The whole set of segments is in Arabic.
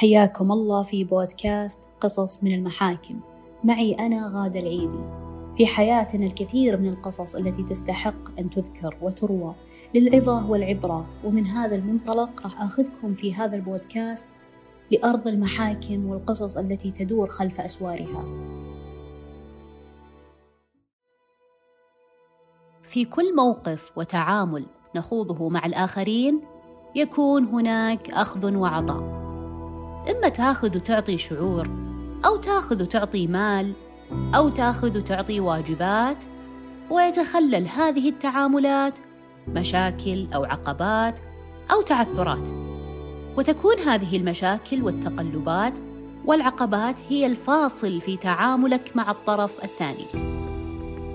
حياكم الله في بودكاست قصص من المحاكم. معي أنا غادة العيدي. في حياتنا الكثير من القصص التي تستحق أن تذكر وتروى للعظة والعبرة. ومن هذا المنطلق راح أخذكم في هذا البودكاست لأرض المحاكم والقصص التي تدور خلف أسوارها. في كل موقف وتعامل نخوضه مع الآخرين يكون هناك أخذ وعطاء. إما تاخذ وتعطي شعور أو تاخذ وتعطي مال أو تاخذ وتعطي واجبات ويتخلل هذه التعاملات مشاكل أو عقبات أو تعثرات. وتكون هذه المشاكل والتقلبات والعقبات هي الفاصل في تعاملك مع الطرف الثاني.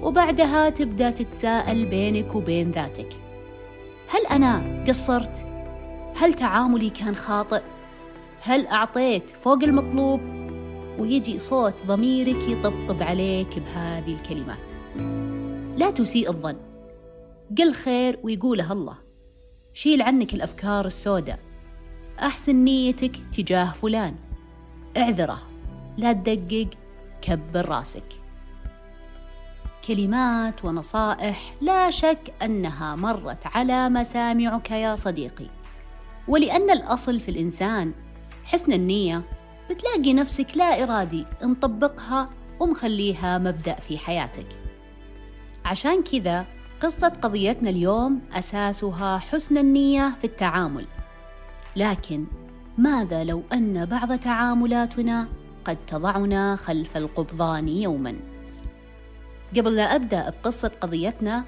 وبعدها تبدأ تتساءل بينك وبين ذاتك. هل أنا قصرت؟ هل تعاملي كان خاطئ؟ هل أعطيت فوق المطلوب؟ ويجي صوت ضميرك يطبطب عليك بهذه الكلمات. لا تسيء الظن. قل خير ويقولها الله. شيل عنك الأفكار السوداء. أحسن نيتك تجاه فلان. اعذره. لا تدقق. كبر راسك. كلمات ونصائح لا شك أنها مرت على مسامعك يا صديقي. ولأن الأصل في الإنسان حسن النية بتلاقي نفسك لا إرادي مطبقها ومخليها مبدأ في حياتك. عشان كذا قصة قضيتنا اليوم أساسها حسن النية في التعامل. لكن ماذا لو أن بعض تعاملاتنا قد تضعنا خلف القبضان يوما؟ قبل لا أبدأ بقصة قضيتنا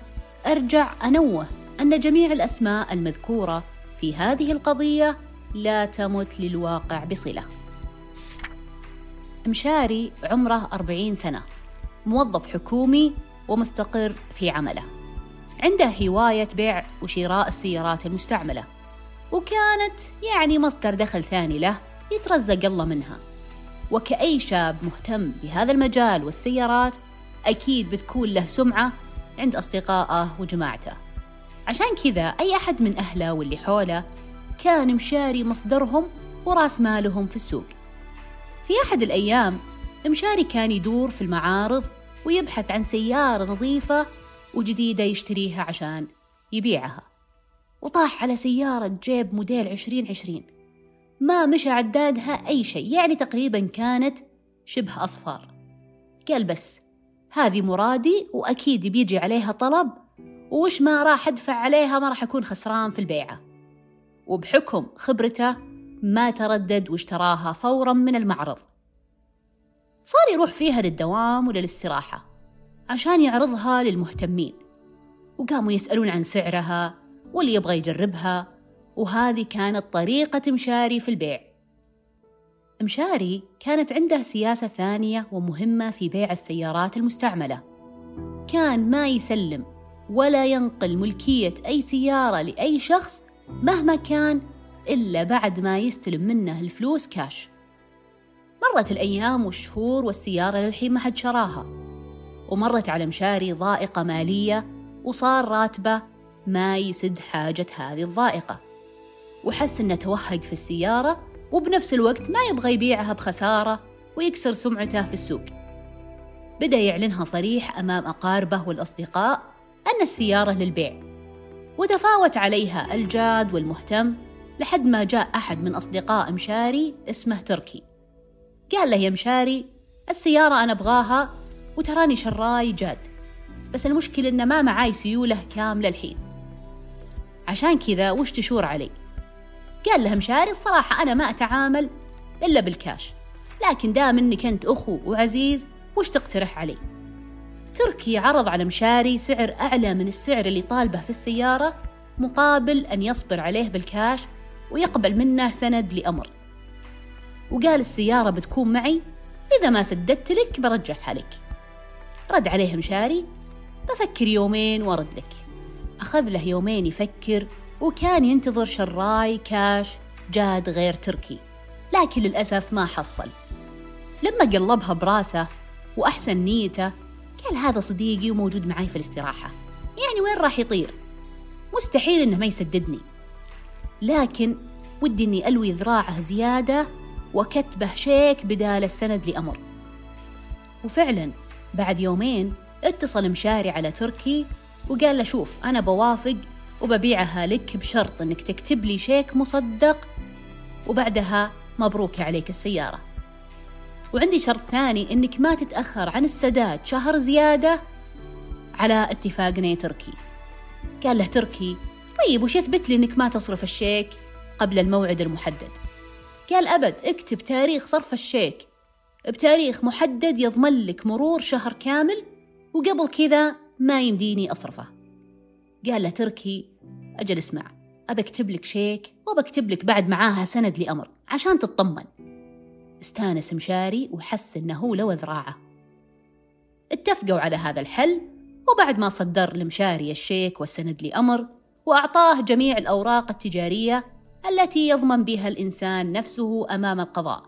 أرجع أنوه أن جميع الأسماء المذكورة في هذه القضية لا تمت للواقع بصلة. مشاري عمره أربعين سنة موظف حكومي ومستقر في عمله. عنده هواية بيع وشراء السيارات المستعملة وكانت يعني مصدر دخل ثاني له يترزق الله منها. وكأي شاب مهتم بهذا المجال والسيارات أكيد بتكون له سمعة عند أصدقائه وجماعته. عشان كذا أي أحد من أهله واللي حوله كان مشاري مصدرهم وراس مالهم في السوق. في أحد الأيام مشاري كان يدور في المعارض ويبحث عن سيارة نظيفة وجديدة يشتريها عشان يبيعها. وطاح على سيارة جيب موديل عشرين عشرين. ما مشى عدادها أي شيء يعني تقريبا كانت شبه أصفار قال بس هذه مرادي وأكيد بيجي عليها طلب وش ما راح أدفع عليها ما راح أكون خسران في البيعة. وبحكم خبرته ما تردد واشتراها فورا من المعرض. صار يروح فيها للدوام وللاستراحة عشان يعرضها للمهتمين. وقاموا يسألون عن سعرها واللي يبغى يجربها وهذه كانت طريقة مشاري في البيع. مشاري كانت عنده سياسة ثانية ومهمة في بيع السيارات المستعملة. كان ما يسلم ولا ينقل ملكية أي سيارة لأي شخص مهما كان إلا بعد ما يستلم منه الفلوس كاش مرت الأيام والشهور والسيارة للحين ما حد شراها. ومرت على مشاري ضائقة مالية وصار راتبه ما يسد حاجة هذه الضائقة. وحس إنه توهق في السيارة وبنفس الوقت ما يبغى يبيعها بخسارة ويكسر سمعته في السوق. بدأ يعلنها صريح أمام أقاربه والأصدقاء أن السيارة للبيع. وتفاوت عليها الجاد والمهتم لحد ما جاء أحد من أصدقاء مشاري اسمه تركي. قال له يا مشاري السيارة أنا أبغاها وتراني شراي جاد بس المشكلة إن ما معاي سيولة كاملة الحين. عشان كذا وش تشور علي؟ قال له مشاري الصراحة أنا ما أتعامل إلا بالكاش لكن دام إنك أنت أخو وعزيز وش تقترح علي؟ تركي عرض على مشاري سعر أعلى من السعر اللي طالبه في السيارة مقابل أن يصبر عليه بالكاش ويقبل منه سند لأمر. وقال السيارة بتكون معي إذا ما سددت لك برجعها لك. رد عليه مشاري بفكر يومين وأرد لك. أخذ له يومين يفكر وكان ينتظر شراي كاش جاد غير تركي. لكن للأسف ما حصل. لما قلبها براسه وأحسن نيته قال هذا صديقي وموجود معي في الاستراحة. يعني وين راح يطير؟ مستحيل إنه ما يسددني. لكن ودي إني ألوي ذراعه زيادة وكتبه شيك بدال السند لأمر. وفعلا بعد يومين اتصل مشاري على تركي وقال له شوف أنا بوافق وببيعها لك بشرط أنك تكتب لي شيك مصدق وبعدها مبروك عليك السيارة. وعندي شرط ثاني أنك ما تتأخر عن السداد شهر زيادة على اتفاقنا يا تركي. قال له تركي طيب وش يثبت لي أنك ما تصرف الشيك قبل الموعد المحدد؟ قال أبد اكتب تاريخ صرف الشيك. بتاريخ محدد يضمن لك مرور شهر كامل وقبل كذا ما يمديني أصرفه. قال له تركي أجل اسمع أبى أكتب لك شيك وبكتب لك بعد معاها سند لأمر عشان تطمن. استانس مشاري وحس إنه لو ذراعه. اتفقوا على هذا الحل وبعد ما صدر لمشاري الشيك والسند لأمر وأعطاه جميع الأوراق التجارية التي يضمن بها الإنسان نفسه أمام القضاء.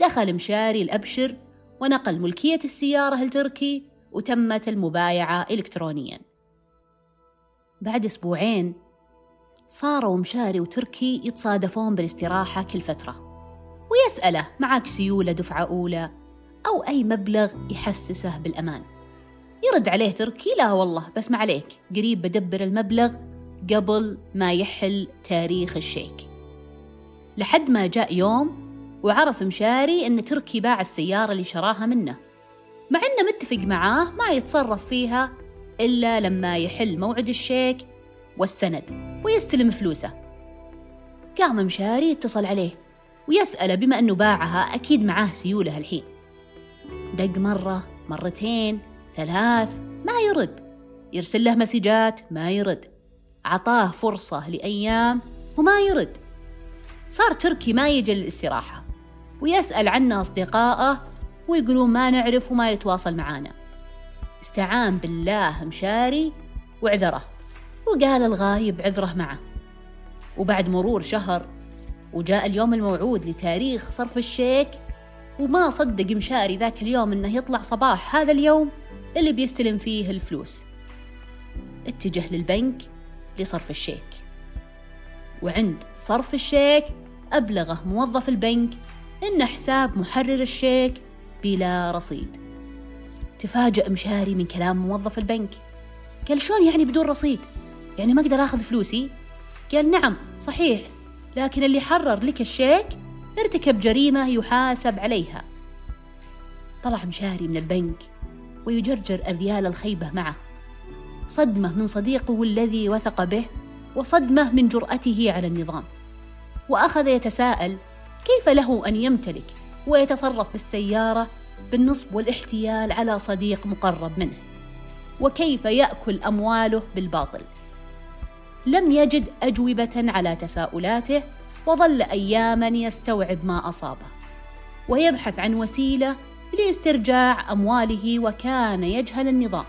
دخل مشاري الأبشر ونقل ملكية السيارة لتركي وتمت المبايعة إلكترونياً. بعد أسبوعين صاروا مشاري وتركي يتصادفون بالاستراحة كل فترة. ويسأله معك سيولة دفعة أولى أو أي مبلغ يحسسه بالأمان. يرد عليه تركي لا والله بس ما عليك قريب بدبر المبلغ قبل ما يحل تاريخ الشيك. لحد ما جاء يوم وعرف مشاري أن تركي باع السيارة اللي شراها منه مع أنه متفق معاه ما يتصرف فيها إلا لما يحل موعد الشيك والسند ويستلم فلوسه. قام مشاري يتصل عليه ويسأله بما أنه باعها أكيد معاه سيولة الحين دق مرة مرتين ثلاث ما يرد. يرسل له مسجات ما يرد. عطاه فرصة لأيام وما يرد. صار تركي ما يجي للاستراحة. ويسأل عنه أصدقائه ويقولون ما نعرف وما يتواصل معانا. استعان بالله مشاري وعذره. وقال الغايب عذره معه. وبعد مرور شهر وجاء اليوم الموعود لتاريخ صرف الشيك وما صدق مشاري ذاك اليوم إنه يطلع صباح هذا اليوم اللي بيستلم فيه الفلوس. اتجه للبنك لصرف الشيك. وعند صرف الشيك أبلغه موظف البنك إن حساب محرر الشيك بلا رصيد. تفاجأ مشاري من كلام موظف البنك. قال شلون يعني بدون رصيد؟ يعني ما أقدر أخذ فلوسي؟ قال نعم صحيح. لكن اللي حرر لك الشيك ارتكب جريمة يحاسب عليها. طلع مشاري من البنك ويجرجر أذيال الخيبة معه. صدمة من صديقه الذي وثق به وصدمة من جرأته على النظام. وأخذ يتساءل كيف له أن يمتلك ويتصرف بالسيارة بالنصب والاحتيال على صديق مقرب منه. وكيف يأكل أمواله بالباطل. لم يجد أجوبة على تساؤلاته وظل أياما يستوعب ما أصابه ويبحث عن وسيلة لاسترجاع أمواله وكان يجهل النظام.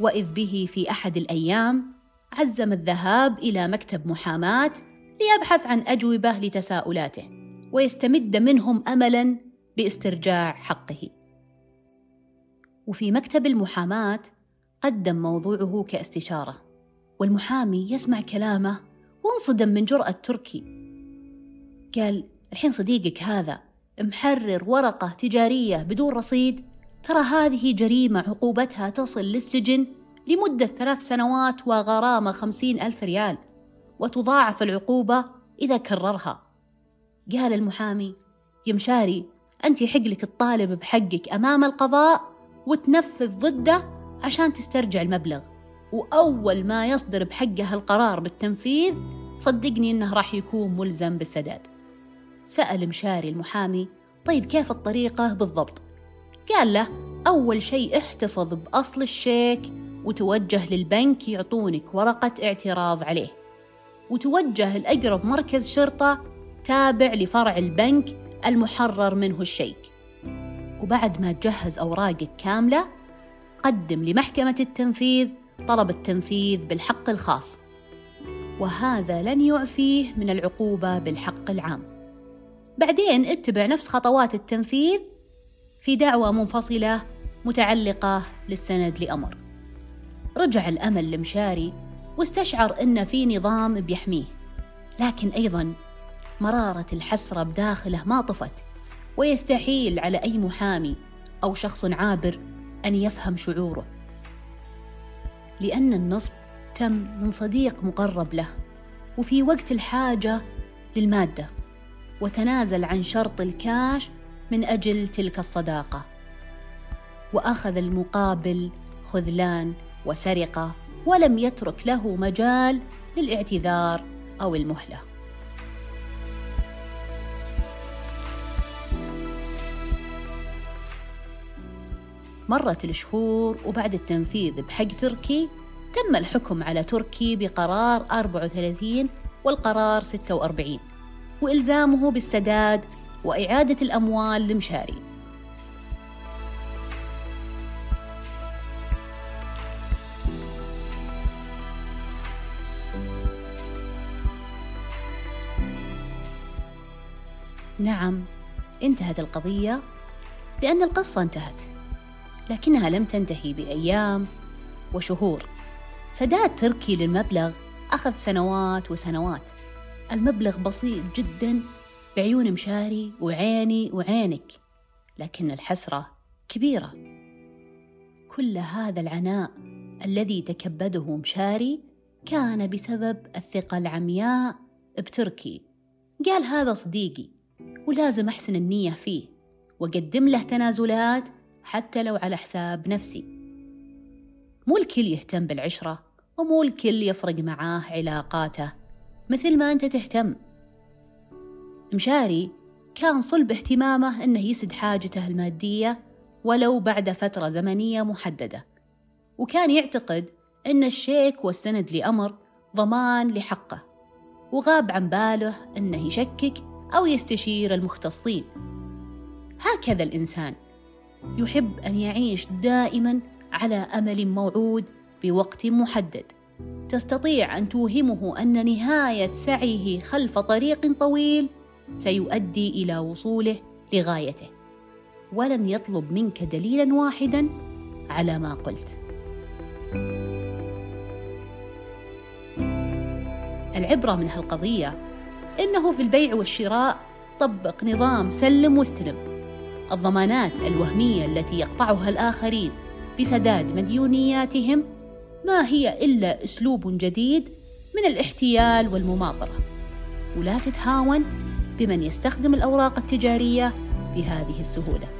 وإذ به في أحد الأيام عزم الذهاب إلى مكتب محاماة ليبحث عن أجوبة لتساؤلاته ويستمد منهم املا باسترجاع حقه. وفي مكتب المحاماة قدم موضوعه كاستشارة. والمحامي يسمع كلامه وانصدم من جرأة تركي. قال الحين صديقك هذا محرر ورقة تجارية بدون رصيد. ترى هذه جريمة عقوبتها تصل للسجن لمدة ثلاث سنوات وغرامة خمسين ألف ريال وتضاعف العقوبة إذا كررها. قال المحامي يمشاري أنت يحق لك تطالب بحقك أمام القضاء وتنفذ ضده عشان تسترجع المبلغ. وأول ما يصدر بحقه القرار بالتنفيذ صدقني إنه راح يكون ملزم بالسداد. سأل مشاري المحامي طيب كيف الطريقة بالضبط؟ قال له أول شيء احتفظ بأصل الشيك وتوجه للبنك يعطونك ورقة اعتراض عليه. وتوجه لأقرب مركز شرطة تابع لفرع البنك المحرر منه الشيك. وبعد ما تجهز أوراقك كاملة قدم لمحكمة التنفيذ طلب التنفيذ بالحق الخاص. وهذا لن يعفيه من العقوبة بالحق العام. بعدين اتبع نفس خطوات التنفيذ في دعوة منفصلة متعلقة للسند لأمر. رجع الأمل لمشاري واستشعر أن في نظام بيحميه. لكن أيضا مرارة الحسرة بداخله ما طفت ويستحيل على أي محامي أو شخص عابر أن يفهم شعوره. لأن النصب تم من صديق مقرب له وفي وقت الحاجة للمادة وتنازل عن شرط الكاش من أجل تلك الصداقة. وأخذ المقابل خذلان وسرقة ولم يترك له مجال للاعتذار أو المهلة. مرت الشهور وبعد التنفيذ بحق تركي تم الحكم على تركي بقرار 34 والقرار 46 وإلزامه بالسداد وإعادة الأموال لمشاري. نعم انتهت القضية لأن القصة انتهت. لكنها لم تنتهي بأيام وشهور. سداد تركي للمبلغ أخذ سنوات وسنوات. المبلغ بسيط جدا بعيون مشاري وعيني وعينك لكن الحسرة كبيرة. كل هذا العناء الذي تكبده مشاري كان بسبب الثقة العمياء بتركي. قال هذا صديقي ولازم أحسن النية فيه وقدم له تنازلات حتى لو على حساب نفسي. مو الكل يهتم بالعشرة ومو الكل يفرق معاه علاقاته مثل ما أنت تهتم. مشاري كان صلب اهتمامه أنه يسد حاجته المادية ولو بعد فترة زمنية محددة. وكان يعتقد أن الشيك والسند لأمر ضمان لحقه وغاب عن باله أنه يشكك أو يستشير المختصين. هكذا الإنسان. يحب أن يعيش دائما على أمل موعود بوقت محدد. تستطيع أن توهمه أن نهاية سعيه خلف طريق طويل سيؤدي إلى وصوله لغايته. ولن يطلب منك دليلا واحدا على ما قلت. العبرة من هالقضية إنه في البيع والشراء طبق نظام سلم واستلم الضمانات الوهمية التي يقطعها الآخرين بسداد مديونياتهم ما هي إلا أسلوب جديد من الاحتيال والمماطلة. ولا تتهاون بمن يستخدم الأوراق التجارية بهذه السهولة.